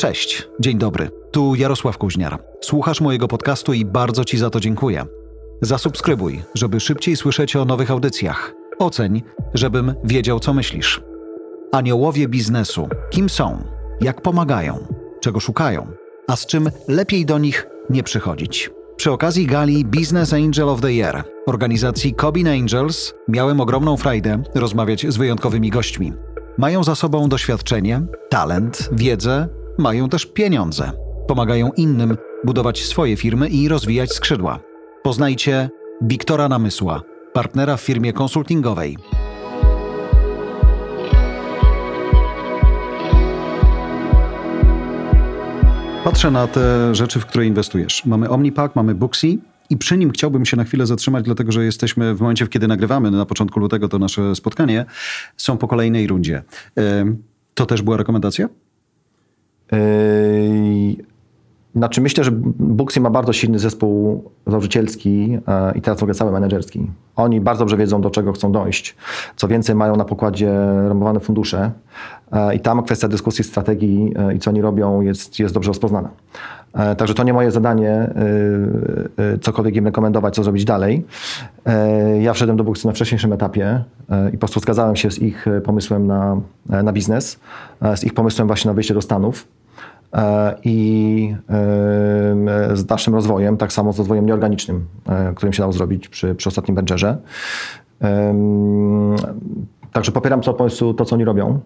Cześć, dzień dobry. Tu Jarosław Kuźniar. Słuchasz mojego podcastu i bardzo Ci za to dziękuję. Zasubskrybuj, żeby szybciej słyszeć o nowych audycjach. Oceń, żebym wiedział, co myślisz. Aniołowie biznesu. Kim są? Jak pomagają? Czego szukają? A z czym lepiej do nich nie przychodzić? Przy okazji gali Business Angel of the Year organizacji Cobin Angels miałem ogromną frajdę rozmawiać z wyjątkowymi gośćmi. Mają za sobą doświadczenie, talent, wiedzę, mają też pieniądze. Pomagają innym budować swoje firmy i rozwijać skrzydła. Poznajcie Wiktora Namysła, partnera w firmie konsultingowej. Patrzę na te rzeczy, w które inwestujesz. Mamy OmniPack, mamy Booksy i przy nim chciałbym się na chwilę zatrzymać, dlatego że jesteśmy w momencie, kiedy nagrywamy na początku lutego to nasze spotkanie, są po kolejnej rundzie. To też była rekomendacja? Yy, znaczy myślę, że Booksy ma bardzo silny zespół założycielski e, i teraz w ogóle cały menedżerski. Oni bardzo dobrze wiedzą, do czego chcą dojść. Co więcej, mają na pokładzie ramowane fundusze e, i tam kwestia dyskusji, strategii e, i co oni robią jest, jest dobrze rozpoznana. Także to nie moje zadanie, cokolwiek im rekomendować, co zrobić dalej. Ja wszedłem do Booksy na wcześniejszym etapie i po prostu zgadzałem się z ich pomysłem na, na biznes, z ich pomysłem właśnie na wyjście do Stanów. E, i z naszym rozwojem, tak samo z rozwojem nieorganicznym, e, którym się dało zrobić przy, przy ostatnim Badgerze. Także popieram co pomysłu, to, co oni robią.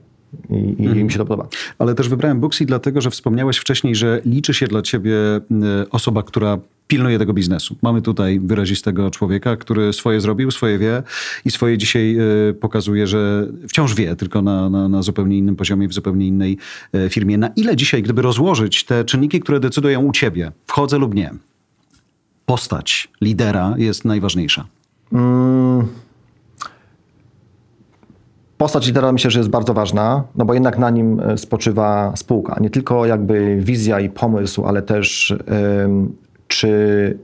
I, i mhm. mi się to podoba. Ale też wybrałem Booksy dlatego, że wspomniałeś wcześniej, że liczy się dla ciebie osoba, która pilnuje tego biznesu. Mamy tutaj wyrazistego człowieka, który swoje zrobił, swoje wie i swoje dzisiaj e, pokazuje, że wciąż wie, tylko na, na, na zupełnie innym poziomie, w zupełnie innej e, firmie. Na ile dzisiaj, gdyby rozłożyć te czynniki, które decydują u ciebie, wchodzę lub nie, postać lidera jest najważniejsza? Hmm. Postać lidera myślę, że jest bardzo ważna, no bo jednak na nim e, spoczywa spółka. Nie tylko jakby wizja i pomysł, ale też czy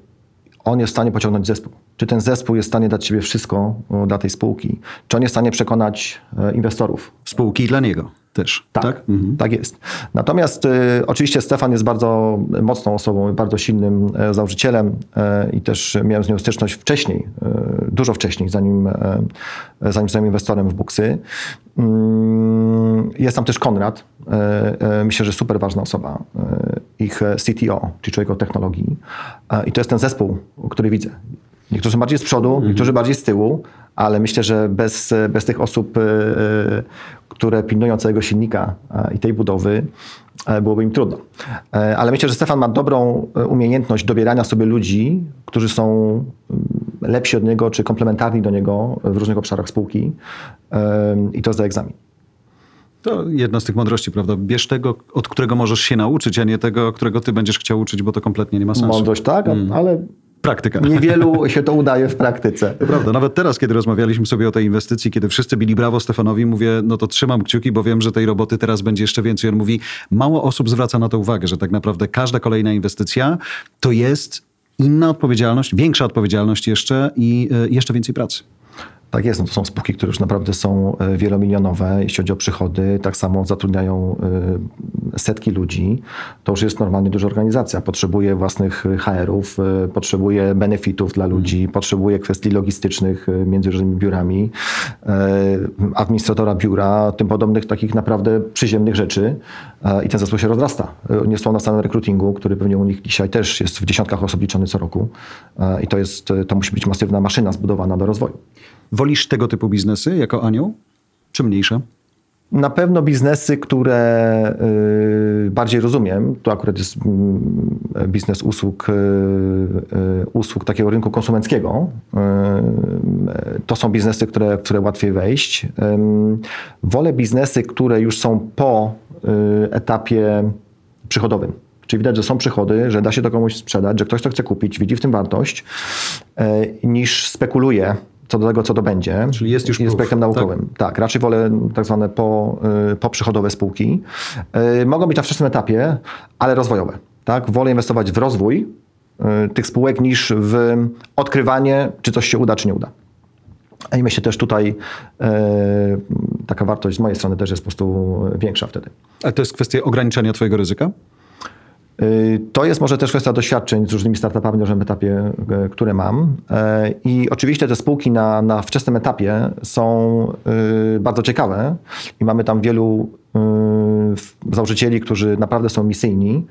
on jest w stanie pociągnąć zespół. Czy ten zespół jest w stanie dać siebie wszystko dla tej spółki? Czy on jest w stanie przekonać e, inwestorów? Spółki dla niego też. Tak, tak, mhm. tak jest. Natomiast y, oczywiście Stefan jest bardzo mocną osobą, bardzo silnym y, założycielem y, i też miałem z nią styczność wcześniej, dużo wcześniej, zanim, zanim zostałem inwestorem w Buksy. Mm, jest tam też Konrad, myślę, że super ważna osoba, ich CTO, czyli człowiek od technologii. I to jest ten zespół, który widzę. Niektórzy bardziej z przodu, mhm. niektórzy bardziej z tyłu, ale myślę, że bez, bez tych osób, które pilnują całego silnika i tej budowy, e, byłoby im trudno. E, ale myślę, że Stefan ma dobrą e, umiejętność dobierania sobie ludzi, którzy są mm, lepsi od niego, czy komplementarni do niego w różnych obszarach spółki i to zda egzamin. To jedna z tych mądrości, prawda? Bierz tego, od którego możesz się nauczyć, a nie tego, którego ty będziesz chciał uczyć, bo to kompletnie nie ma sensu. Mądrość, tak, mm. ale Praktyka. Niewielu się to udaje w praktyce. To prawda. Nawet teraz, kiedy rozmawialiśmy sobie o tej inwestycji, kiedy wszyscy bili brawo Stefanowi, mówię, no to trzymam kciuki, bo wiem, że tej roboty teraz będzie jeszcze więcej. On mówi, mało osób zwraca na to uwagę, że tak naprawdę każda kolejna inwestycja to jest inna odpowiedzialność, większa odpowiedzialność jeszcze i e, jeszcze więcej pracy. Tak jest, no to są spółki, które już naprawdę są e, wielomilionowe, jeśli chodzi o przychody, tak samo zatrudniają e, setki ludzi. To już jest normalnie duża organizacja. Potrzebuje własnych HR-ów, e, potrzebuje benefitów dla ludzi, mm. potrzebuje kwestii logistycznych między różnymi biurami, administratora biura, tym podobnych takich naprawdę przyziemnych rzeczy i ten zespół się rozrasta. Nie są na samym rekrutingu, który pewnie u nich dzisiaj też jest w dziesiątkach osób liczony co roku i to, jest, to musi być masywna maszyna zbudowana do rozwoju. Wolisz tego typu biznesy jako anioł, czy mniejsze? Na pewno biznesy, które y, bardziej rozumiem, to akurat jest mm, biznes usług, y, y, usług takiego rynku konsumenckiego. To są biznesy, które, które łatwiej wejść. Wolę biznesy, które już są po etapie przychodowym. Czyli widać, że są przychody, że da się to komuś sprzedać, że ktoś to chce kupić, widzi w tym wartość, niż spekuluje co do tego, co to będzie. Czyli jest już jest projektem naukowym. Tak. tak. raczej wolę tak zwane po, y, poprzychodowe spółki. Y, mogą być na wczesnym etapie, ale rozwojowe. Tak? Wolę inwestować w rozwój y, tych spółek niż w odkrywanie, czy coś się uda, czy nie uda. I myślę też tutaj taka wartość z mojej strony też jest po prostu większa wtedy. A to jest kwestia ograniczenia twojego ryzyka? Y, to jest może też kwestia doświadczeń z różnymi startupami na różnym etapie, e, które mam. E, I oczywiście te spółki na, na wczesnym etapie są y, bardzo ciekawe i mamy tam wielu y, założycieli, którzy naprawdę są misyjni,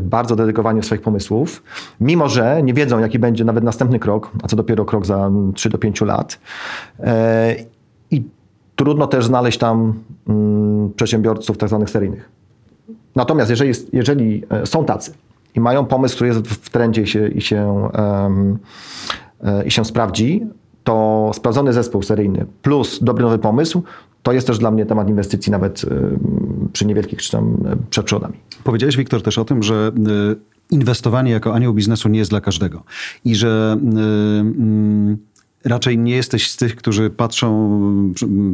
bardzo dedykowani do swoich pomysłów, mimo że nie wiedzą, jaki będzie nawet następny krok, a co dopiero krok za 3 do 5 lat. I trudno też znaleźć tam mm, przedsiębiorców tak zwanych seryjnych. Natomiast jeżeli, jeżeli e, są tacy i mają pomysł, który jest w trendzie i się, i się, um, i się sprawdzi, to sprawdzony zespół seryjny plus dobry nowy pomysł, to jest też dla mnie temat inwestycji nawet przy niewielkich czy tam przed przodami. Powiedziałeś, Wiktor, też o tym, że inwestowanie jako anioł biznesu nie jest dla każdego i że raczej nie jesteś z tych, którzy patrzą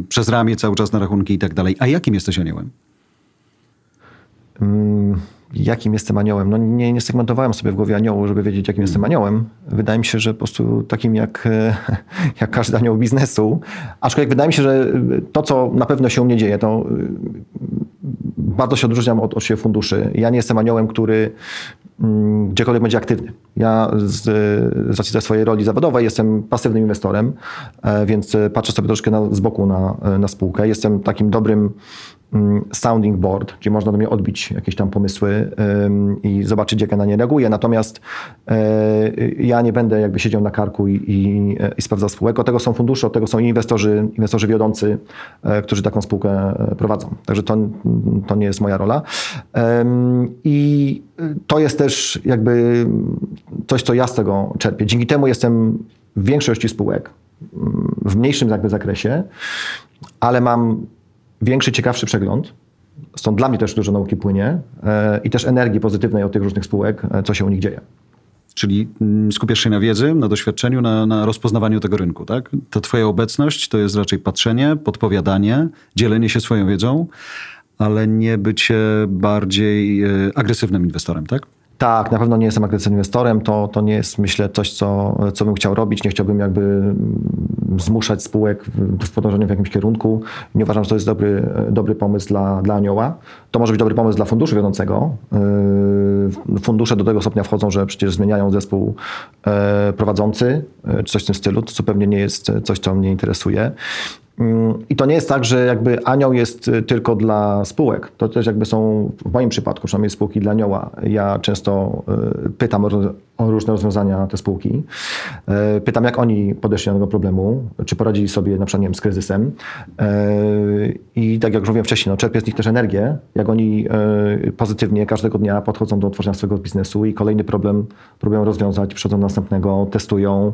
przez ramię cały czas na rachunki i tak dalej. A jakim jesteś aniołem? Mm, jakim jestem aniołem. No nie, nie segmentowałem sobie w głowie aniołu, żeby wiedzieć, jakim jestem aniołem. Wydaje mi się, że po prostu takim jak, jak każdy anioł biznesu. Aczkolwiek wydaje mi się, że to, co na pewno się u mnie dzieje, to y, bardzo się odróżniam od, od siebie funduszy. Ja nie jestem aniołem, który mm, gdziekolwiek będzie aktywny. Ja z, z racji swojej roli zawodowej jestem pasywnym inwestorem, e, więc patrzę sobie troszkę na, z boku na, na spółkę. Jestem takim dobrym Mm, sounding board, gdzie można do mnie odbić jakieś tam pomysły i zobaczyć, jak ja na nie reaguję. Natomiast e, ja nie będę jakby siedział na karku i, i, i sprawdzał spółek. Od tego są fundusze, od tego są inwestorzy, inwestorzy wiodący, e, którzy taką spółkę e, prowadzą. Także to, to nie jest moja rola. I to jest też jakby coś, co ja z tego czerpię. Dzięki temu jestem w większości spółek, w mniejszym jakby zakresie, ale mam większy, ciekawszy przegląd. Stąd dla mnie też dużo nauki płynie e, i też energii pozytywnej od tych różnych spółek, e, co się u nich dzieje. Czyli mm, skupiasz się na wiedzy, na doświadczeniu, na, na, rozpoznawaniu tego rynku, tak? To twoja obecność to jest raczej patrzenie, podpowiadanie, dzielenie się swoją wiedzą, ale nie bycie bardziej e, agresywnym inwestorem, tak? Tak, na pewno nie jestem agresywnym inwestorem. To, to nie jest, myślę, coś, co, co bym chciał robić. Nie chciałbym jakby zmuszać spółek w, podążaniu w jakimś kierunku. Nie uważam, że to jest dobry, dobry pomysł dla, dla anioła. To może być dobry pomysł dla funduszu wiodącego. Yy, fundusze do tego stopnia wchodzą, że przecież zmieniają zespół e, prowadzący, e, czy coś w tym stylu. To zupełnie nie jest coś, co mnie interesuje. I to nie jest tak, że jakby anioł jest y, tylko dla spółek. To też jakby są, w moim przypadku, przynajmniej spółki dla anioła. Ja często y, pytam o, o różne rozwiązania te spółki. Y, pytam, jak oni podeszli do tego problemu, czy poradzili sobie na przykład nie wiem, z kryzysem. I tak jak już mówiłem wcześniej, no, czerpię z nich też energię, jak oni pozytywnie każdego dnia podchodzą do tworzenia swojego biznesu i kolejny problem próbują rozwiązać, przechodzą do następnego, testują,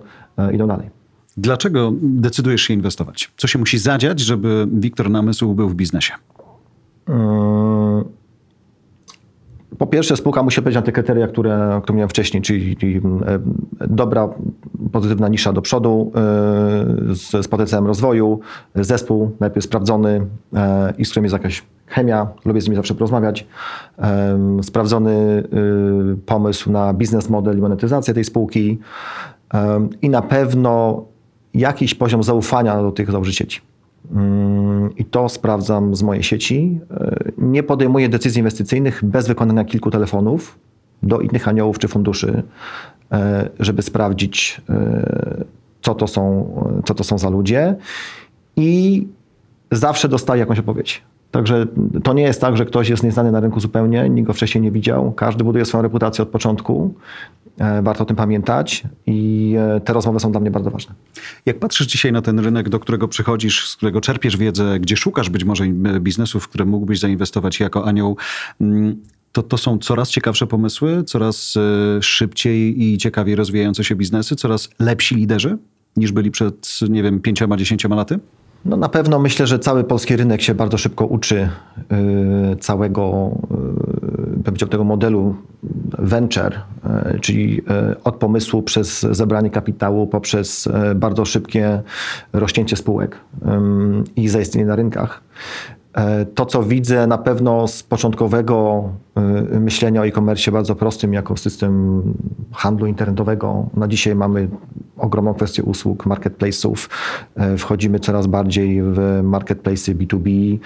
idą dalej. Dlaczego decydujesz się inwestować? Co się musi zadziać, żeby Wiktor Namysł był w biznesie? Yy, po pierwsze, spółka musi odpowiedzieć na te kryteria, które, które miałem wcześniej, czyli, czyli e, dobra, pozytywna nisza do przodu e, z, z potencjałem rozwoju, zespół najpierw sprawdzony e, i z którym jest jakaś chemia, lubię z nimi zawsze porozmawiać, sprawdzony pomysł na biznes model i monetyzację tej spółki i na pewno jakiś poziom zaufania do tych założycieli. Mm, I to sprawdzam z mojej sieci. E, nie podejmuję decyzji inwestycyjnych bez wykonania kilku telefonów do innych aniołów czy funduszy, e, żeby sprawdzić, e, co to są, co to są za ludzie. I zawsze dostaję jakąś odpowiedź. Także to nie jest tak, że ktoś jest nieznany na rynku zupełnie, nikt go wcześniej nie widział. Każdy buduje swoją reputację od początku. E, warto o tym pamiętać i e, te rozmowy są dla mnie bardzo ważne. Jak patrzysz dzisiaj na ten rynek, do którego przychodzisz, z którego czerpiesz wiedzę, gdzie szukasz być może biznesów, w które mógłbyś zainwestować jako anioł, mm, to, to są coraz ciekawsze pomysły, coraz e, szybciej i ciekawiej rozwijające się biznesy, coraz lepsi liderzy niż byli przed, nie wiem, pięcioma, dziesięcioma laty? No na pewno myślę, że cały polski rynek się bardzo szybko uczy całego y, tego modelu venture, y, czyli y, od pomysłu przez zebranie kapitału poprzez y, bardzo szybkie rośnięcie spółek i zaistnienie na rynkach. E, to, co widzę na pewno z początkowego myślenia o e-commerce bardzo prostym, jako system handlu internetowego, na dzisiaj mamy ogromną kwestię usług, marketplace'ów. Wchodzimy coraz bardziej w marketplace'y B2B.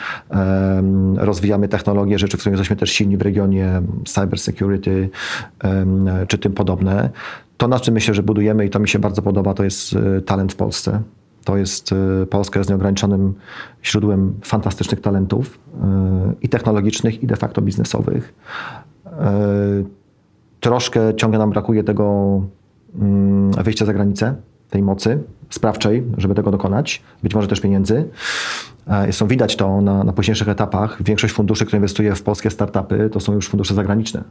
Rozwijamy technologie, rzeczy, w których jesteśmy też silni w regionie, cyber security czy tym podobne. To, na czym myślę, że budujemy i to mi się bardzo podoba, to jest talent w Polsce. To jest, y, Polska jest nieograniczonym źródłem fantastycznych talentów y, i technologicznych, i de facto biznesowych. Y, troszkę ciągle nam brakuje tego mm, wyjścia za granicę, tej mocy sprawczej, żeby tego dokonać, być może też pieniędzy. Zresztą widać to na, na późniejszych etapach. Większość funduszy, które inwestuje w polskie startupy, to są już fundusze zagraniczne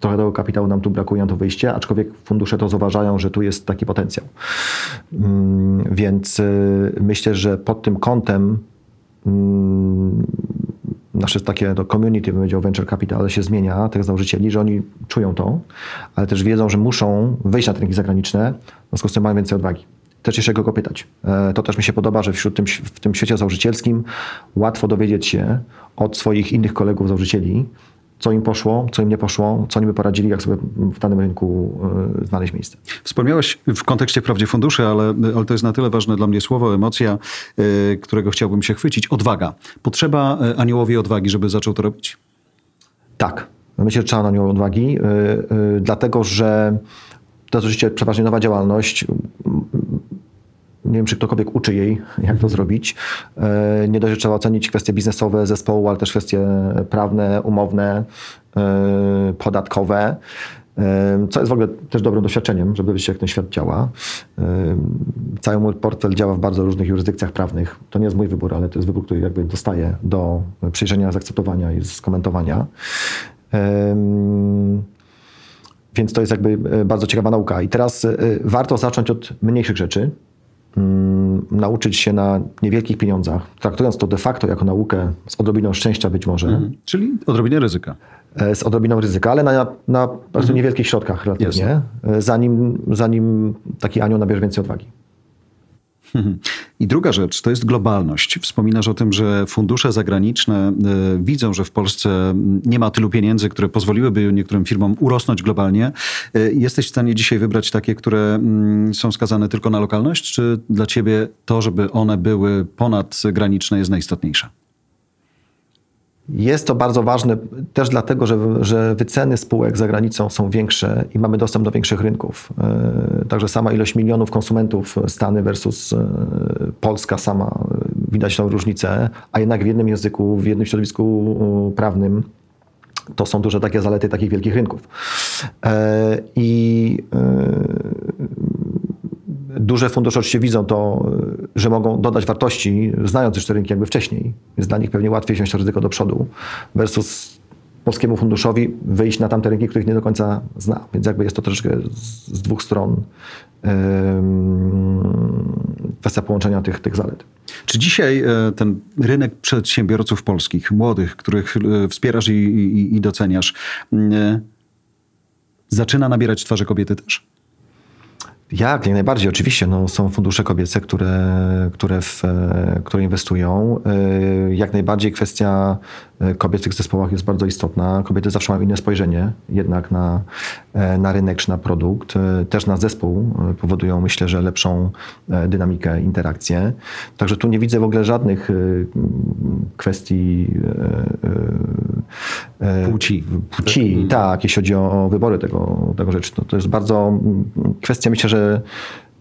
trochę tego kapitału nam tu brakuje na to wyjście, aczkolwiek fundusze to zauważają, że tu jest taki potencjał. Mm, więc y, myślę, że pod tym kątem mm, nasze takie to community, bym powiedział, venture capital się zmienia, tych założycieli, że oni czują to, ale też wiedzą, że muszą wejść na rynki zagraniczne, w związku z tym mają więcej odwagi. Też jeszcze kogo pytać. E, to też mi się podoba, że wśród tym, w tym świecie założycielskim łatwo dowiedzieć się od swoich innych kolegów założycieli, co im poszło, co im nie poszło, co oni by poradzili, jak sobie w danym rynku e, znaleźć miejsce. Wspomniałeś w kontekście wprawdzie funduszy, ale, ale to jest na tyle ważne dla mnie słowo, emocja, e, którego chciałbym się chwycić. Odwaga. Potrzeba e, aniołowi odwagi, żeby zaczął to robić? Tak. Myślę, że trzeba na aniołowi odwagi, dlatego że to jest oczywiście przeważnie nowa działalność nie wiem, czy ktokolwiek uczy jej, jak to zrobić. E, nie dość, że trzeba ocenić kwestie biznesowe zespołu, ale też kwestie prawne, umowne, e, podatkowe. E, co jest w ogóle też dobrym doświadczeniem, żeby wiedzieć, jak ten świat działa. Cały mój portfel działa w bardzo różnych jurysdykcjach prawnych. To nie jest mój wybór, ale to jest wybór, który jakby dostaję do przejrzenia, zaakceptowania i skomentowania. Więc to jest jakby bardzo ciekawa nauka. I teraz warto zacząć od mniejszych rzeczy, Mm, nauczyć się na niewielkich pieniądzach, traktując to de facto jako naukę z odrobiną szczęścia być może. Mhm. Czyli odrobinę ryzyka. E, z odrobiną ryzyka, ale na, na prostu mhm. niewielkich środkach relatywnie, e, zanim, zanim taki anioł nabierze więcej odwagi. I druga rzecz to jest globalność. Wspominasz o tym, że fundusze zagraniczne e, widzą, że w Polsce nie ma tylu pieniędzy, które pozwoliłyby niektórym firmom urosnąć globalnie. E, jesteś w stanie dzisiaj wybrać takie, które są skazane tylko na lokalność, czy dla ciebie to, żeby one były ponadgraniczne jest najistotniejsze? Jest to bardzo ważne też dlatego, że, że wyceny spółek za granicą są większe i mamy dostęp do większych rynków. E, także sama ilość milionów konsumentów Stany versus e, Polska sama, e, widać tą różnicę, a jednak w jednym języku, w jednym środowisku prawnym to są duże takie zalety takich wielkich rynków. I duże fundusze oczywiście widzą to, że mogą dodać wartości, znając już te rynki jakby wcześniej. Jest dla nich pewnie łatwiej wziąć to ryzyko do przodu versus polskiemu funduszowi wyjść na tamte rynki, których nie do końca zna. Więc jakby jest to troszeczkę z, dwóch stron kwestia połączenia tych, tych zalet. Czy dzisiaj e, ten rynek przedsiębiorców polskich, młodych, których e, wspierasz i, i, i doceniasz, e, zaczyna nabierać twarze kobiety też? Jak, jak najbardziej, oczywiście. No, są fundusze kobiece, które, które, w, które inwestują. Y, jak najbardziej kwestia y, kobiet w tych zespołach jest bardzo istotna. Kobiety zawsze mają inne spojrzenie jednak na, e, na rynek czy na produkt. Też na zespół powodują, myślę, że lepszą e, dynamikę, interakcję. Także tu nie widzę w ogóle żadnych kwestii e, płci. Płci, tak, jeśli chodzi o wybory tego, tego rzeczy. To, to jest bardzo mm, kwestia, myślę, że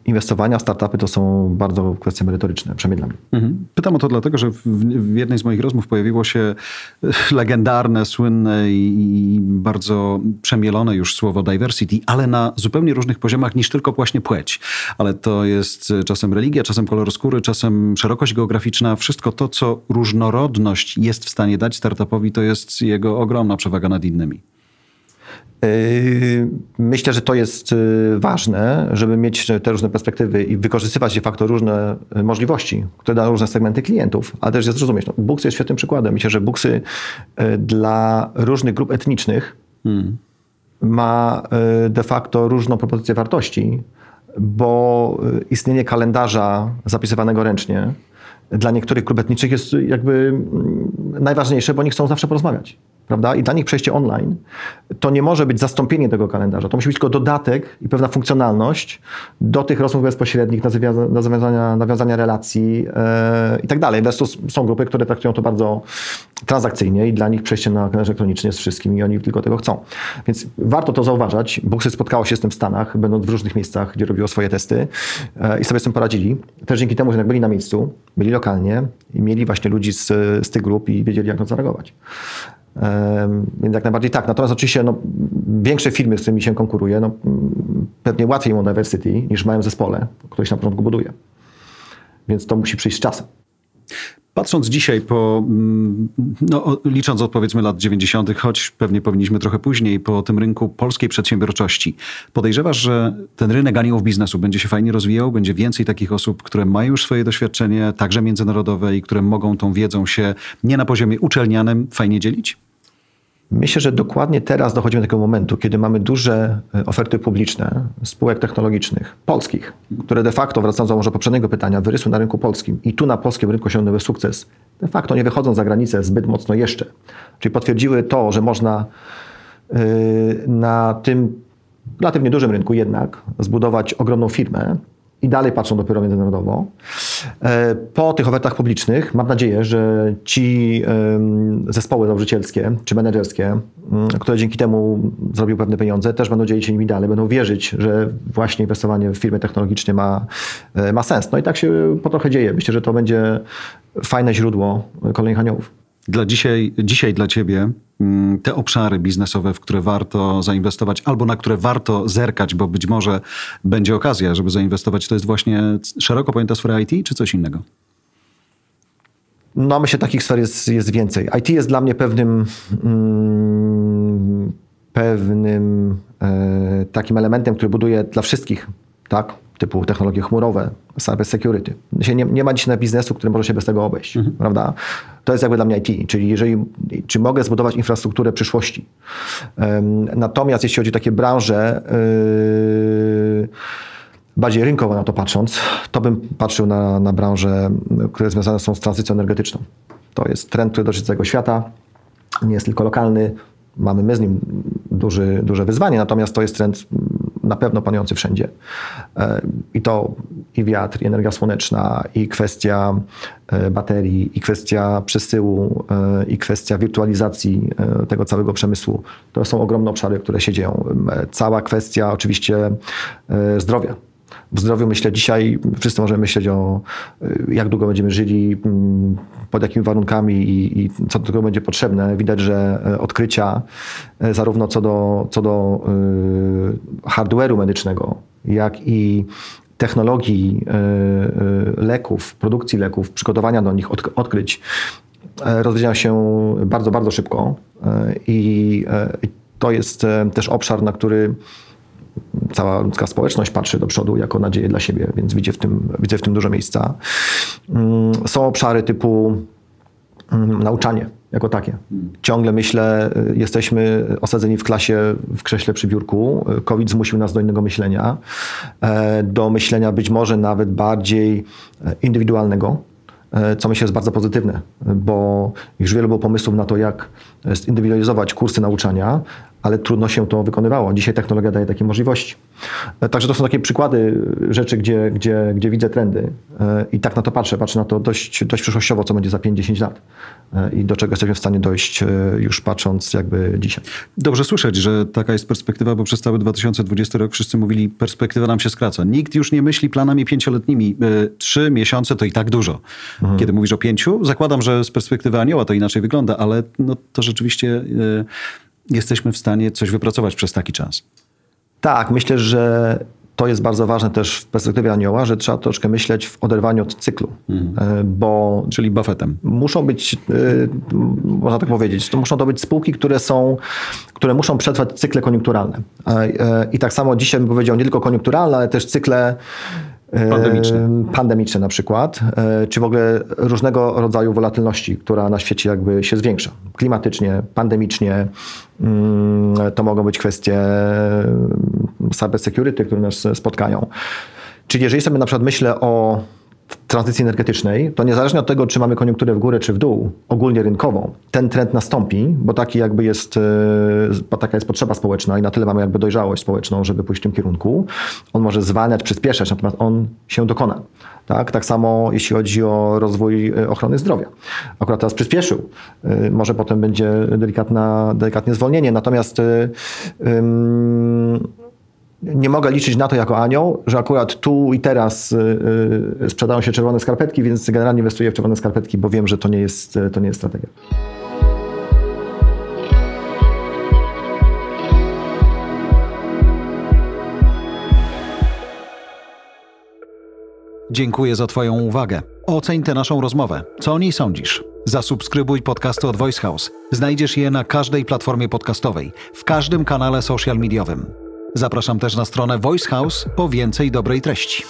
inwestowania w startupy to są bardzo kwestie merytoryczne, przynajmniej dla mnie. Mhm. Pytam o to dlatego, że w, w, jednej z moich rozmów pojawiło się legendarne, słynne i, i, bardzo przemielone już słowo diversity, ale na zupełnie różnych poziomach niż tylko właśnie płeć. Ale to jest czasem religia, czasem kolor skóry, czasem szerokość geograficzna. Wszystko to, co różnorodność jest w stanie dać startupowi, to jest jego ogromna przewaga nad innymi. Yy, myślę, że to jest yy, ważne, żeby mieć te różne perspektywy i wykorzystywać de facto różne yy, możliwości, które dają różne segmenty klientów, ale też zrozumieć. No, Buksy jest świetnym przykładem. Myślę, że Buksy dla różnych grup etnicznych hmm. ma de facto różną propozycję wartości, bo istnienie kalendarza zapisywanego ręcznie dla niektórych grup etnicznych jest jakby mm, najważniejsze, bo oni chcą zawsze porozmawiać prawda? I dla nich przejście online to nie może być zastąpienie tego kalendarza. To musi być tylko dodatek i pewna funkcjonalność do tych rozmów bezpośrednich, nawiązania, nawiązania relacji yy, i tak dalej. Są grupy, które traktują to bardzo transakcyjnie i dla nich przejście na kalendarz elektroniczny jest wszystkim i oni tylko tego chcą. Więc warto to zauważać. Buxy spotkało się z tym w Stanach, będąc w różnych miejscach, gdzie robiło swoje testy yy, i sobie z tym poradzili. Też dzięki temu, że byli na miejscu, byli lokalnie i mieli właśnie ludzi z, z tych grup i wiedzieli, jak na to zareagować. Więc jak najbardziej tak. Natomiast oczywiście no, większe firmy, z którymi się konkuruje, no, pewnie łatwiej mu diversity niż w małym zespole, który się na początku buduje. Więc to musi przyjść z czasem. Patrząc dzisiaj po, mm, no, licząc od powiedzmy lat 90., choć pewnie powinniśmy trochę później, po tym rynku polskiej przedsiębiorczości, podejrzewasz, że ten rynek aniołów biznesu będzie się fajnie rozwijał? Będzie więcej takich osób, które mają już swoje doświadczenie, także międzynarodowe i które mogą tą wiedzą się nie na poziomie uczelnianym fajnie dzielić? Myślę, że dokładnie teraz dochodzimy do takiego momentu, kiedy mamy duże e, oferty publiczne spółek technologicznych, polskich, które de facto, wracając do może poprzedniego pytania, wyrysły na rynku polskim i tu na polskim rynku osiągnęły sukces, de facto nie wychodzą za granicę zbyt mocno jeszcze. Czyli potwierdziły to, że można e, na tym relatywnie dużym rynku jednak zbudować ogromną firmę, i dalej patrzą dopiero międzynarodowo. E, po tych ofertach publicznych mam nadzieję, że ci zespoły założycielskie czy menedżerskie, które dzięki temu zrobiły pewne pieniądze, też będą dzielić się nimi dalej, będą wierzyć, że właśnie inwestowanie w firmy technologiczne ma, e, ma sens. No i tak się po trochę dzieje. Myślę, że to będzie fajne źródło kolejnych aniołów. Dla dzisiaj, dzisiaj dla ciebie mm, te obszary biznesowe, w które warto zainwestować, albo na które warto zerkać, bo być może będzie okazja, żeby zainwestować, to jest właśnie szeroko pojęta sfera IT, czy coś innego? No, myślę, takich sfer jest, jest więcej. IT jest dla mnie pewnym, mm, pewnym e, takim elementem, który buduje dla wszystkich, tak? Typu technologie chmurowe, cyber security. Nie, nie ma dzisiaj biznesu, który może się bez tego obejść, mhm. prawda? To jest jakby dla mnie IT, czyli jeżeli, czy mogę zbudować infrastrukturę przyszłości. Um, natomiast jeśli chodzi o takie branże, yy, bardziej rynkowo na to patrząc, to bym patrzył na, na branże, które związane są z tranzycją energetyczną. To jest trend, który dotyczy całego świata, nie jest tylko lokalny. Mamy my z nim duży, duże wyzwanie, natomiast to jest trend na pewno panujący wszędzie. E, I to i wiatr, i energia słoneczna, i kwestia e, baterii, i kwestia przesyłu, e, i kwestia wirtualizacji tego całego przemysłu. To są ogromne obszary, które się dzieją. Cała kwestia oczywiście zdrowia w zdrowiu myślę dzisiaj, wszyscy możemy myśleć o jak długo będziemy żyli, mm, pod jakimi warunkami i, i co do tego będzie potrzebne. Widać, że e, odkrycia e, zarówno co do, co do y, hardware'u medycznego, jak i technologii y, y, leków, produkcji leków, przygotowania do nich, od, odkryć, rozwijają się bardzo, bardzo szybko i to jest też obszar, na który cała ludzka społeczność patrzy do przodu jako nadzieję dla siebie, więc widzę w tym, widzę w tym dużo miejsca. Mm, są obszary typu mm, nauczanie jako takie. Ciągle myślę, y, jesteśmy osadzeni w klasie, w krześle przy biurku. COVID zmusił nas do innego myślenia, e, do myślenia być może nawet bardziej e, indywidualnego, e, co myślę jest bardzo pozytywne, bo już wiele było pomysłów na to, jak zindywidualizować kursy nauczania, ale trudno się to wykonywało. Dzisiaj technologia daje takie możliwości. E, także to są takie przykłady rzeczy, gdzie, gdzie, gdzie widzę trendy e, i tak na to patrzę. Patrzę na to dość, dość przyszłościowo, co będzie za 5-10 lat e, i do czego jesteśmy w stanie dojść już patrząc jakby dzisiaj. Dobrze słyszeć, że taka jest perspektywa, bo przez cały 2020 rok wszyscy mówili, perspektywa nam się skraca. Nikt już nie myśli planami pięcioletnimi. Trzy miesiące to i tak dużo. Mhm. Kiedy mówisz o pięciu, zakładam, że z perspektywy anioła to inaczej wygląda, ale no, to rzeczywiście jesteśmy w stanie coś wypracować przez taki czas. Tak, myślę, że to jest bardzo ważne też w perspektywie anioła, że trzeba troszkę myśleć w oderwaniu od cyklu. Mhm. Bo Czyli buffetem. Muszą być, e, można tak powiedzieć, to muszą to być spółki, które są, które muszą przetrwać cykle koniunkturalne. E, I tak samo dzisiaj bym powiedział nie tylko koniunkturalne, ale też cykle Pandemiczne. Pandemiczne na przykład, e, czy w ogóle różnego rodzaju wolatylności, która na świecie jakby się zwiększa. Klimatycznie, pandemicznie, mm, to mogą być kwestie cyber security, które nas spotkają. Czyli jeżeli sobie na przykład myślę o tranzycji energetycznej, to niezależnie od tego, czy mamy koniunkturę w górę, czy w dół, ogólnie rynkową, ten trend nastąpi, bo taki jakby jest, e, taka jest potrzeba społeczna i na tyle mamy jakby dojrzałość społeczną, żeby pójść w tym kierunku. On może zwalniać, przyspieszać, natomiast on się dokona. Tak? tak samo jeśli chodzi o rozwój e, ochrony zdrowia. Akurat teraz przyspieszył. E, może potem będzie delikatna, delikatne zwolnienie. Natomiast nie mogę liczyć na to jako anioł, że akurat tu i teraz yy, sprzedają się czerwone skarpetki, więc generalnie inwestuję w czerwone skarpetki, bo wiem, że to nie jest, to nie jest strategia. Dziękuję za Twoją uwagę. Oceń tę naszą rozmowę. Co o niej sądzisz? Zasubskrybuj podcasty od Voice House. Znajdziesz je na każdej platformie podcastowej, w każdym kanale social mediowym. Zapraszam też na stronę Voice House po więcej dobrej treści.